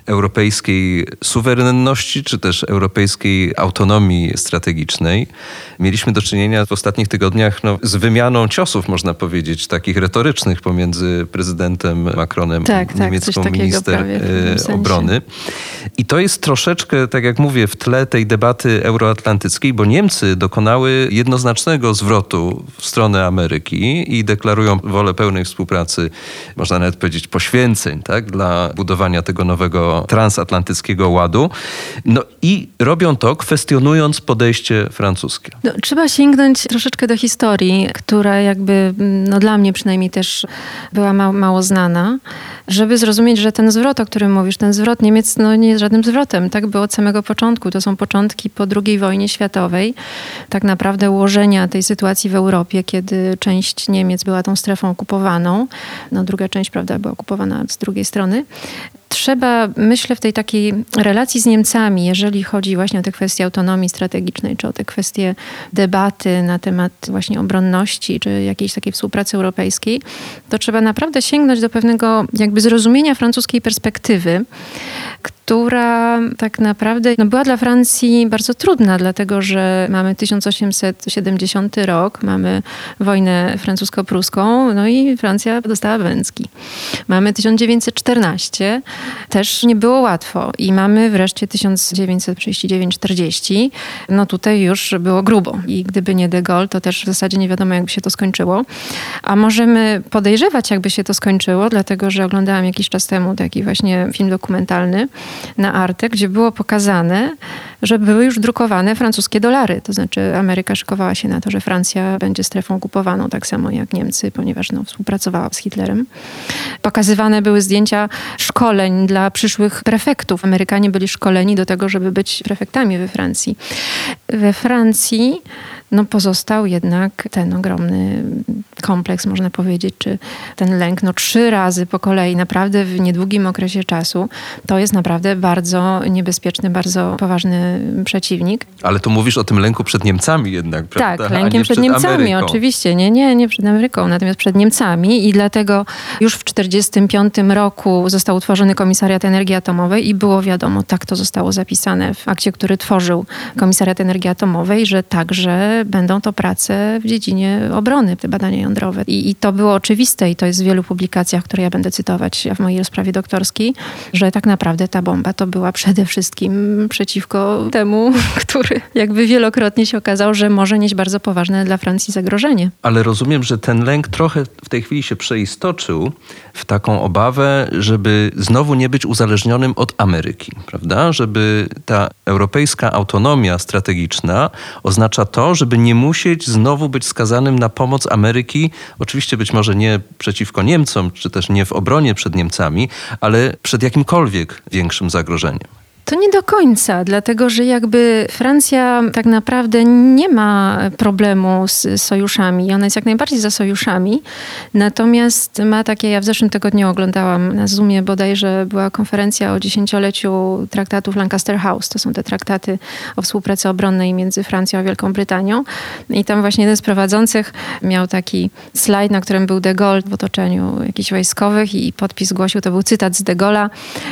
europejskiej suwerenności, czy też europejskiej autonomii strategicznej. Mieliśmy do czynienia w ostatnich tygodniach no, z wymianą ciosów, można powiedzieć, takich retorycznych pomiędzy prezydentem Macronem, tak, tak, niemiecką minister e, obrony. I to jest troszeczkę, tak jak mówię, w tle tej debaty euroatlantyckiej, bo Niemcy dokonały jednoznacznego zwrotu w stronę Ameryki i deklarują wolę pełnej współpracy, można nawet powiedzieć poświęceń, tak, dla budowania tego nowego transatlantyckiego ładu. No i robią to kwestionując podejście francuskie. No, trzeba sięgnąć troszeczkę do historii, która jakby, no dla mnie przynajmniej też była mało, mało znana, żeby zrozumieć, że ten zwrot, o którym mówisz, ten zwrot Niemiec no, nie jest żadnym zwrotem. Tak było od samego początku. To są początki po II wojnie światowej. Tak naprawdę ułożenia tej sytuacji w Europie, kiedy część Niemiec była tą strefą okupowaną, no druga część, prawda, była okupowana z drugiej strony trzeba, myślę, w tej takiej relacji z Niemcami, jeżeli chodzi właśnie o te kwestie autonomii strategicznej, czy o te kwestie debaty na temat właśnie obronności, czy jakiejś takiej współpracy europejskiej, to trzeba naprawdę sięgnąć do pewnego jakby zrozumienia francuskiej perspektywy, która tak naprawdę no, była dla Francji bardzo trudna, dlatego że mamy 1870 rok, mamy wojnę francusko-pruską, no i Francja dostała wędki. Mamy 1914, też nie było łatwo i mamy wreszcie 1939-40, no tutaj już było grubo i gdyby nie de Gaulle, to też w zasadzie nie wiadomo, jakby się to skończyło. A możemy podejrzewać, jakby się to skończyło, dlatego że oglądałam jakiś czas temu taki właśnie film dokumentalny na Arte, gdzie było pokazane, że były już drukowane francuskie dolary. To znaczy Ameryka szykowała się na to, że Francja będzie strefą okupowaną, tak samo jak Niemcy, ponieważ no, współpracowała z Hitlerem. Pokazywane były zdjęcia szkoleń dla przyszłych prefektów. Amerykanie byli szkoleni do tego, żeby być prefektami we Francji. We Francji no pozostał jednak ten ogromny kompleks, można powiedzieć, czy ten lęk, no trzy razy po kolei, naprawdę w niedługim okresie czasu, to jest naprawdę bardzo niebezpieczny, bardzo poważny przeciwnik. Ale tu mówisz o tym lęku przed Niemcami jednak, prawda? Tak, lękiem przed, przed, Niemcami, Ameryką. oczywiście. Nie, nie, nie przed Ameryką, natomiast przed Niemcami i dlatego już w 1945 roku został utworzony Komisariat Energii Atomowej i było wiadomo, tak to zostało zapisane w akcie, który tworzył Komisariat Energii Atomowej, że także będą to prace w dziedzinie obrony, te badania jądrowe. I, I, to było oczywiste i to jest w wielu publikacjach, które ja będę cytować w mojej rozprawie doktorskiej, że tak naprawdę ta bomba to była przede wszystkim przeciwko temu, (laughs) który jakby wielokrotnie się okazał, że może nieść bardzo poważne dla Francji zagrożenie. Ale rozumiem, że ten lęk trochę w tej chwili się przeistoczył w taką obawę, żeby znowu nie być uzależnionym od Ameryki, prawda? Żeby ta europejska autonomia strategiczna oznacza to, żeby nie musieć znowu być skazanym na pomoc Ameryki, oczywiście być może nie przeciwko Niemcom, czy też nie w obronie przed Niemcami, ale przed jakimkolwiek większym zagrożeniem. To nie do końca, dlatego że jakby Francja tak naprawdę nie ma problemu z sojuszami. Ona jest jak najbardziej za sojuszami. Natomiast ma takie, ja w zeszłym tygodniu oglądałam na Zoomie bodajże była konferencja o dziesięcioleciu traktatów Lancaster House. To są te traktaty o współpracy obronnej między Francją a Wielką Brytanią. I tam właśnie jeden z prowadzących miał taki slajd, na którym był de Gaulle w otoczeniu jakichś wojskowych i podpis głosił, to był cytat z de Gaulle'a.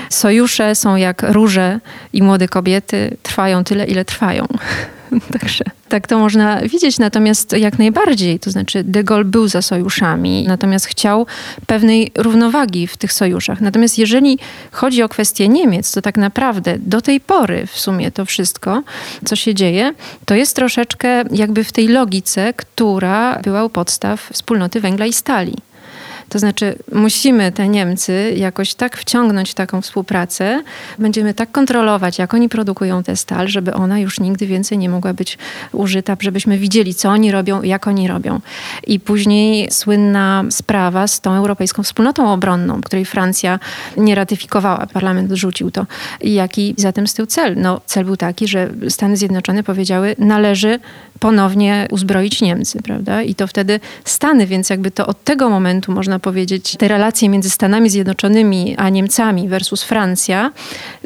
Sojusze są jak róże i młode kobiety trwają tyle, ile trwają. (laughs) Także tak to można widzieć, natomiast jak najbardziej, to znaczy de Gaulle był za sojuszami, natomiast chciał pewnej równowagi w tych sojuszach. Natomiast jeżeli chodzi o kwestię Niemiec, to tak naprawdę do tej pory w sumie to wszystko, co się dzieje, to jest troszeczkę jakby w tej logice, która była u podstaw wspólnoty węgla i stali. To znaczy, musimy te Niemcy jakoś tak wciągnąć w taką współpracę, będziemy tak kontrolować, jak oni produkują tę stal, żeby ona już nigdy więcej nie mogła być użyta, żebyśmy widzieli, co oni robią, jak oni robią. I później słynna sprawa z tą Europejską Wspólnotą Obronną, której Francja nie ratyfikowała, parlament odrzucił to. Jaki zatem z tyłu cel? No, cel był taki, że Stany Zjednoczone powiedziały, należy ponownie uzbroić Niemcy, prawda? I to wtedy Stany, więc jakby to od tego momentu można powiedzieć, te relacje między Stanami Zjednoczonymi a Niemcami versus Francja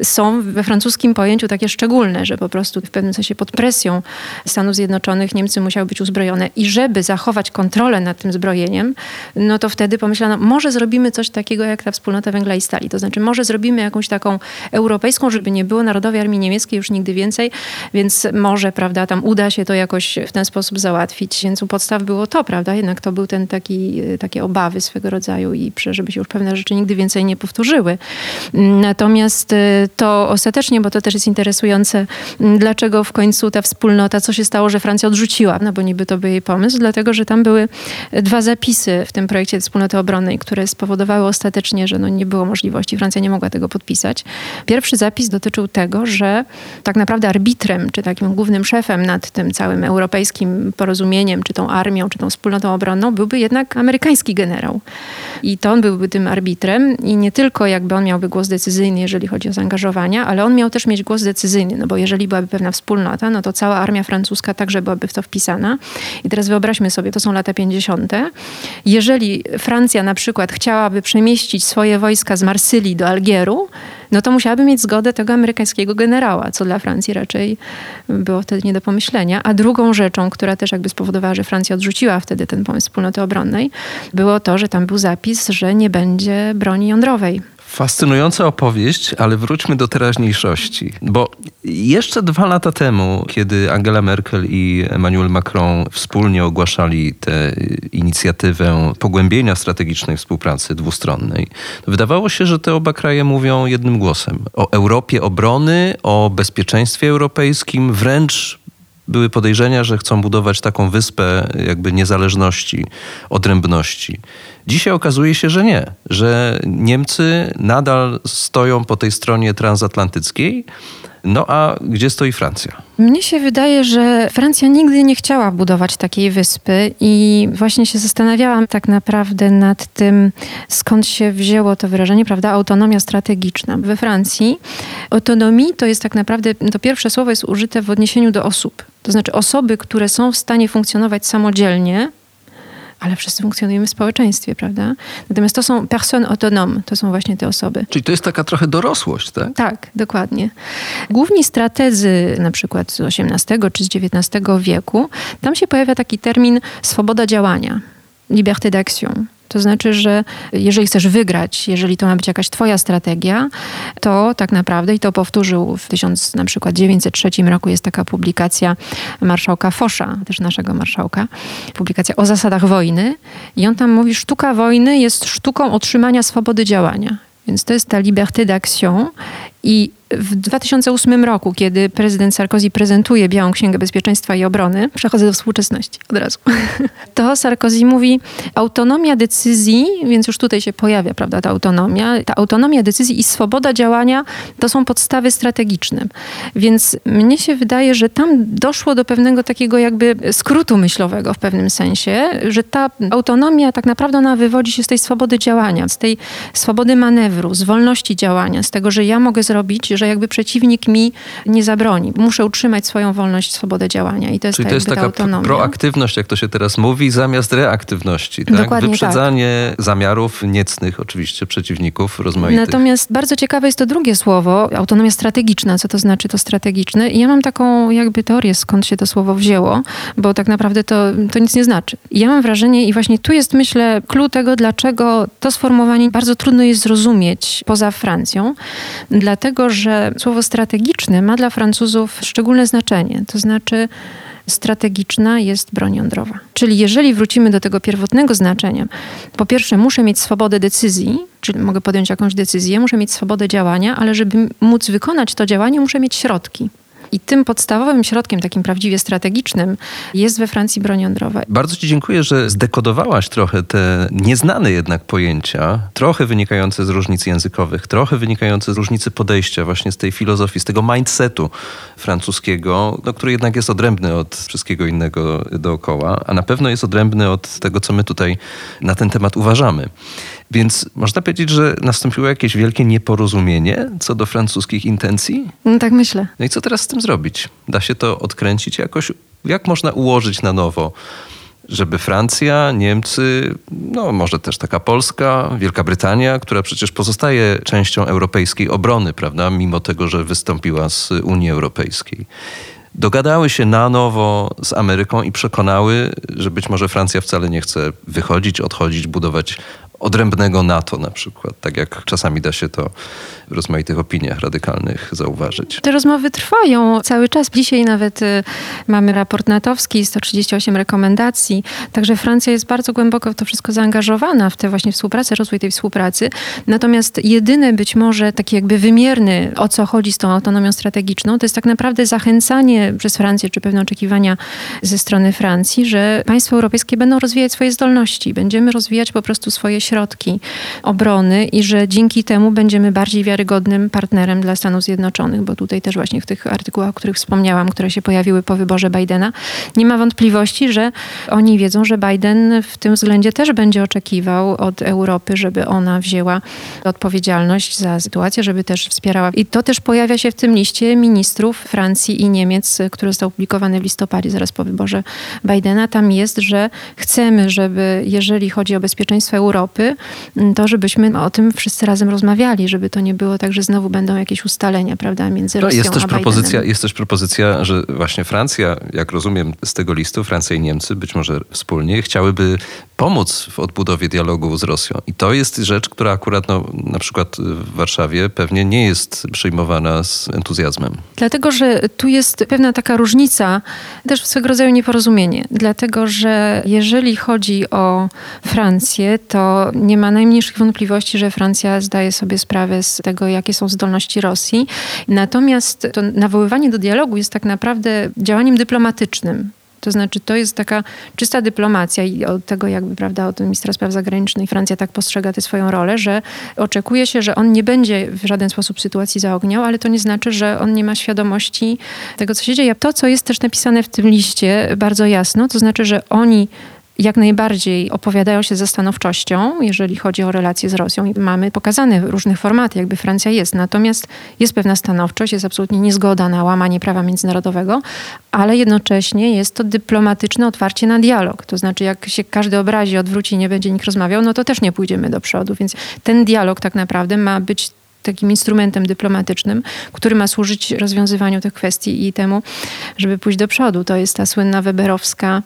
są we francuskim pojęciu takie szczególne, że po prostu w pewnym sensie pod presją Stanów Zjednoczonych Niemcy musiały być uzbrojone i żeby zachować kontrolę nad tym zbrojeniem, no to wtedy pomyślano, może zrobimy coś takiego jak ta wspólnota węgla i stali, to znaczy może zrobimy jakąś taką europejską, żeby nie było Narodowej Armii Niemieckiej już nigdy więcej, więc może, prawda, tam uda się to jakoś jakoś w ten sposób załatwić. Więc u podstaw było to, prawda? Jednak to był ten taki, takie obawy swego rodzaju i żeby się już pewne rzeczy nigdy więcej nie powtórzyły. Natomiast y, to ostatecznie, bo to też jest interesujące, dlaczego w końcu ta wspólnota, co się stało, że Francja odrzuciła, no bo niby to był jej pomysł, dlatego, że tam były dwa zapisy w tym projekcie wspólnoty obronnej, które spowodowały ostatecznie, że no nie było możliwości, Francja nie mogła tego podpisać. Pierwszy zapis dotyczył tego, że tak naprawdę arbitrem, czy takim głównym szefem nad tym całym europejskim porozumieniem, czy tą armią, czy tą wspólnotą obronną, byłby jednak amerykański generał. I to on byłby tym arbitrem i nie tylko jakby on miałby głos decyzyjny, jeżeli chodzi o zaangażowania, ale on miał też mieć głos decyzyjny, no bo jeżeli byłaby pewna wspólnota, no to cała armia francuska także byłaby w to wpisana. I teraz wyobraźmy sobie, to są lata 50. Jeżeli Francja na przykład chciałaby przemieścić swoje wojska z Marsylii do Algieru, no to musiałaby mieć zgodę tego amerykańskiego generała, co dla Francji raczej było wtedy nie do pomyślenia. A drugą rzeczą, która też jakby spowodowała, że Francja odrzuciła wtedy ten pomysł wspólnoty obronnej, było to, że tam był zapis, że nie będzie broni jądrowej. Fascynująca opowieść, ale wróćmy do teraźniejszości. Bo jeszcze dwa lata temu, kiedy Angela Merkel i Emmanuel Macron wspólnie ogłaszali tę inicjatywę pogłębienia strategicznej współpracy dwustronnej, wydawało się, że te oba kraje mówią jednym głosem o Europie obrony, o bezpieczeństwie europejskim, wręcz były podejrzenia, że chcą budować taką wyspę jakby niezależności, odrębności. Dzisiaj okazuje się, że nie, że Niemcy nadal stoją po tej stronie transatlantyckiej. No a gdzie stoi Francja? Mnie się wydaje, że Francja nigdy nie chciała budować takiej wyspy i właśnie się zastanawiałam tak naprawdę nad tym, skąd się wzięło to wyrażenie, prawda, autonomia strategiczna. We Francji autonomii to jest tak naprawdę, to pierwsze słowo jest użyte w odniesieniu do osób. To znaczy osoby, które są w stanie funkcjonować samodzielnie, ale wszyscy funkcjonujemy w społeczeństwie, prawda? Natomiast to są personnes autonomes, to są właśnie te osoby. Czyli to jest taka trochę dorosłość, tak? Tak, dokładnie. Główni strategzy, na przykład z XVIII czy z XIX wieku, tam się pojawia taki termin swoboda działania, liberté d'action. To znaczy, że jeżeli chcesz wygrać, jeżeli to ma być jakaś twoja strategia, to tak naprawdę, i to powtórzył w 1903 roku, jest taka publikacja marszałka Fosza, też naszego marszałka, publikacja o zasadach wojny i on tam mówi, sztuka wojny jest sztuką otrzymania swobody działania. Więc to jest ta liberté d'action i w 2008 roku, kiedy prezydent Sarkozy prezentuje Białą Księgę Bezpieczeństwa i Obrony, przechodzę do współczesności od razu, (laughs) to Sarkozy mówi autonomia decyzji, więc już tutaj się pojawia prawda, ta autonomia. Ta autonomia decyzji i swoboda działania to są podstawy strategiczne. Więc mnie się wydaje, że tam doszło do pewnego takiego jakby skrótu myślowego w pewnym sensie, że ta autonomia tak naprawdę ona wywodzi się z tej swobody działania, z tej swobody manewru, z wolności działania, z tego, że ja mogę zrobić, że jakby przeciwnik mi nie zabroni. Muszę utrzymać swoją wolność, swobodę działania. I to jest, Czyli ta, to jest taka autonomia. proaktywność, jak to się teraz mówi, zamiast reaktywności. Tak? Dokładnie Wyprzedzanie tak. zamiarów niecnych oczywiście przeciwników rozmaitych. Natomiast bardzo ciekawe jest to drugie słowo, autonomia strategiczna. Co to znaczy to strategiczne? I ja mam taką jakby teorię, skąd się to słowo wzięło, bo tak naprawdę to, to nic nie znaczy. I ja mam wrażenie i właśnie tu jest myślę clue tego, dlaczego to sformułowanie bardzo trudno jest zrozumieć poza Francją. Dlatego, że że słowo strategiczne ma dla Francuzów szczególne znaczenie. To znaczy, strategiczna jest broń jądrowa. Czyli jeżeli wrócimy do tego pierwotnego znaczenia, po pierwsze muszę mieć swobodę decyzji, czyli mogę podjąć jakąś decyzję, muszę mieć swobodę działania, ale żeby móc wykonać to działanie, muszę mieć środki. I tym podstawowym środkiem, takim prawdziwie strategicznym, jest we Francji broń jądrowa. Bardzo Ci dziękuję, że zdekodowałaś trochę te nieznane jednak pojęcia, trochę wynikające z różnic językowych, trochę wynikające z różnicy podejścia, właśnie z tej filozofii, z tego mindsetu francuskiego, no, który jednak jest odrębny od wszystkiego innego dookoła, a na pewno jest odrębny od tego, co my tutaj na ten temat uważamy. Więc można powiedzieć, że nastąpiło jakieś wielkie nieporozumienie co do francuskich intencji? No, tak myślę. No i co teraz z tym zrobić? Da się to odkręcić jakoś? Jak można ułożyć na nowo? żeby Francja, Niemcy, no może też taka Polska, Wielka Brytania, która przecież pozostaje częścią europejskiej obrony, prawda, mimo tego, że wystąpiła z Unii Europejskiej. Dogadały się na nowo z Ameryką i przekonały, że być może Francja wcale nie chce wychodzić, odchodzić, budować odrębnego NATO na przykład, tak jak czasami da się to w rozmaitych opiniach radykalnych zauważyć. Te rozmowy trwają cały czas. Dzisiaj nawet y, mamy raport natowski, 138 rekomendacji, także Francja jest bardzo głęboko w to wszystko zaangażowana, w tę właśnie współpracę, rozwój tej współpracy. Natomiast jedyny być może taki jakby wymierny, o co chodzi z tą autonomią strategiczną, to jest tak naprawdę zachęcanie przez Francję, czy pewne oczekiwania ze strony Francji, że państwa europejskie będą rozwijać swoje zdolności, będziemy rozwijać po prostu swoje środki obrony i że dzięki temu będziemy bardziej wiarygodnym partnerem dla Stanów Zjednoczonych, bo tutaj też właśnie w tych artykułach, o których wspomniałam, które się pojawiły po wyborze Bidena, nie ma wątpliwości, że oni wiedzą, że Biden w tym względzie też będzie oczekiwał od Europy, żeby ona wzięła odpowiedzialność za sytuację, żeby też wspierała. I to też pojawia się w tym liście ministrów Francji i Niemiec, który został opublikowany w listopadzie, zaraz po wyborze Bidena. Tam jest, że chcemy, żeby jeżeli chodzi o bezpieczeństwo Europy, Mm, to żebyśmy o tym wszyscy razem rozmawiali, żeby to nie było tak, że znowu będą jakieś ustalenia, prawda, między no, Rosją jest też a propozycja, Jest też propozycja, że właśnie Francja, jak rozumiem z tego listu, Francja i Niemcy być może wspólnie chciałyby pomóc w odbudowie dialogu z Rosją. I to jest rzecz, która akurat no, na przykład w Warszawie pewnie nie jest przyjmowana z entuzjazmem. Dlatego, że tu jest pewna taka różnica, też swego rodzaju nieporozumienie. Dlatego, że jeżeli chodzi o Francję, to nie ma najmniejszych wątpliwości, że Francja zdaje sobie sprawę z tego, jakie są zdolności Rosji. Natomiast to nawoływanie do dialogu jest tak naprawdę działaniem dyplomatycznym To znaczy, to jest taka czysta dyplomacja i od tego jakby, prawda, od ministra spraw zagranicznych Francja tak postrzega tę swoją rolę, że oczekuje się, że on nie będzie w żaden sposób sytuacji zaogniał, ale to nie znaczy, że on nie ma świadomości tego, co się dzieje. To, co jest też napisane w tym liście bardzo jasno, to znaczy, że oni jak najbardziej opowiadają się ze stanowczością, jeżeli chodzi o relacje z Rosją. I mamy pokazane w różnych formatach, jakby Francja jest. Natomiast jest pewna stanowczość, jest absolutnie niezgoda na łamanie prawa międzynarodowego, ale jednocześnie jest to dyplomatyczne otwarcie na dialog. To znaczy, jak się każdy obrazi, odwróci nie będzie nikt rozmawiał, no to też nie pójdziemy do przodu. Więc ten dialog tak naprawdę ma być takim instrumentem dyplomatycznym, który ma służyć rozwiązywaniu tych kwestii i temu, żeby pójść do przodu. To jest ta słynna weberowska,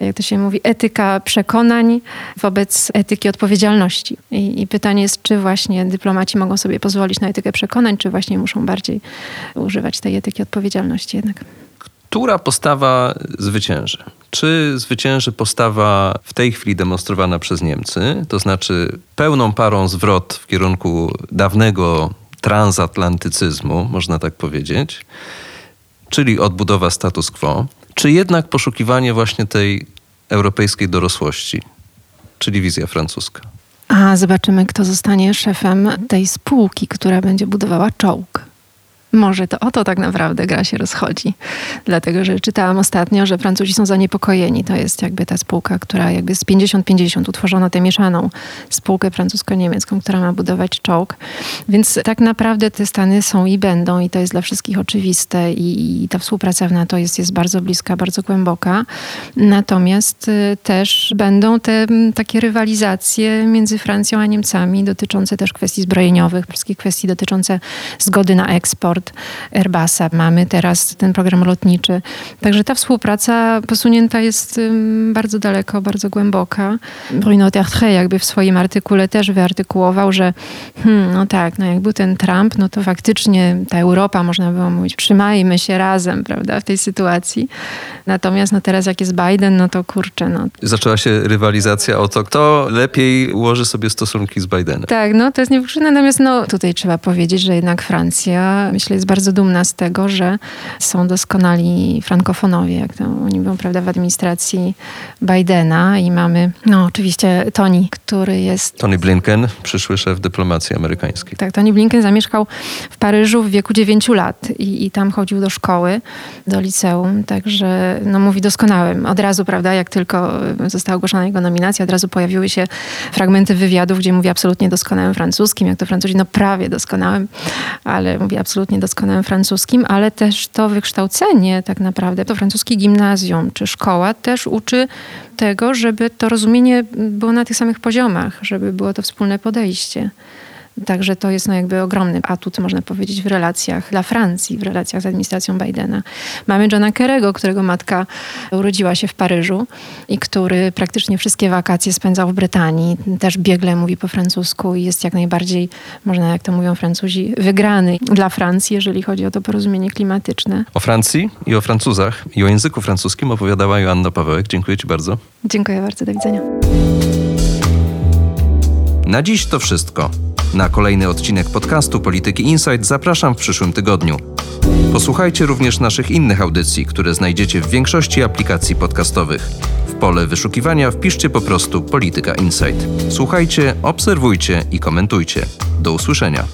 jak to się mówi, etyka przekonań wobec etyki odpowiedzialności. I, I, pytanie jest, czy właśnie dyplomaci mogą sobie pozwolić na etykę przekonań, czy właśnie muszą bardziej używać tej etyki odpowiedzialności jednak. Która postawa zwycięży? Czy zwycięży postawa w tej chwili demonstrowana przez Niemcy, to znaczy pełną parą zwrot w kierunku dawnego transatlantycyzmu, można tak powiedzieć, czyli odbudowa status quo, czy jednak poszukiwanie właśnie tej europejskiej dorosłości, czyli wizja francuska? A zobaczymy, kto zostanie szefem tej spółki, która będzie budowała czołg. Może to o to tak naprawdę gra się rozchodzi. Dlatego, że czytałam ostatnio, że Francuzi są zaniepokojeni. To jest jakby ta spółka, która jakby z 50-50 utworzono tę mieszaną spółkę francusko-niemiecką, która ma budować czołg. Więc tak naprawdę te Stany są i będą i to jest dla wszystkich oczywiste i, i ta współpraca w NATO jest, jest bardzo bliska, bardzo głęboka. Natomiast y, też będą te takie rywalizacje między Francją a Niemcami dotyczące też kwestii zbrojeniowych, wszystkich kwestii dotyczące zgody na eksport, Airbusa, mamy teraz ten program lotniczy. Także ta współpraca posunięta jest bardzo daleko, bardzo głęboka. Bruno Tertre jakby w swoim artykule też wyartykułował, że hmm, no tak, no jak był ten Trump, no to faktycznie ta Europa, można było mówić, trzymajmy się razem, prawda, w tej sytuacji. Natomiast no teraz jak jest Biden, no to kurczę, no. Zaczęła się rywalizacja o to, kto lepiej ułoży sobie stosunki z Bidenem. Tak, no to jest niewykluczone. Natomiast no tutaj trzeba powiedzieć, że jednak Francja, myślę, myślę, jest bardzo dumna z tego, że są doskonali frankofonowie, jak to oni mówią, prawda, w administracji Bidena i mamy, no oczywiście Tony, który jest... Tony Blinken, przyszły szef dyplomacji amerykańskiej. Tak, Tony Blinken zamieszkał w Paryżu w wieku 9 lat i, i tam chodził do szkoły, do liceum, także no mówi doskonałym. Od razu, prawda, jak tylko została ogłoszona jego nominacja, od razu pojawiły się fragmenty wywiadów, gdzie mówi absolutnie doskonałym francuskim, jak to Francuzi, no prawie doskonałym, ale mówi absolutnie doskonałym francuskim, ale też to wykształcenie tak naprawdę, to francuskie gimnazjum czy szkoła też uczy tego, żeby to rozumienie było na tych samych poziomach, żeby było to wspólne podejście. Także to jest no jakby ogromny atut, można powiedzieć, w relacjach dla Francji, w relacjach z administracją Bidena. Mamy Johna Kerry'ego, którego matka urodziła się w Paryżu i który praktycznie wszystkie wakacje spędzał w Brytanii. Też biegle mówi po francusku i jest jak najbardziej, można jak to mówią Francuzi, wygrany dla Francji, jeżeli chodzi o to porozumienie klimatyczne. O Francji i o Francuzach i o języku francuskim opowiadała Joanna Pawełek. Dziękuję Ci bardzo. Dziękuję bardzo, do widzenia. Na dziś to wszystko. Na kolejny odcinek podcastu Polityki Insight zapraszam w przyszłym tygodniu. Posłuchajcie również naszych innych audycji, które znajdziecie w większości aplikacji podcastowych. W pole wyszukiwania wpiszcie po prostu Polityka Insight. Słuchajcie, obserwujcie i komentujcie. Do usłyszenia.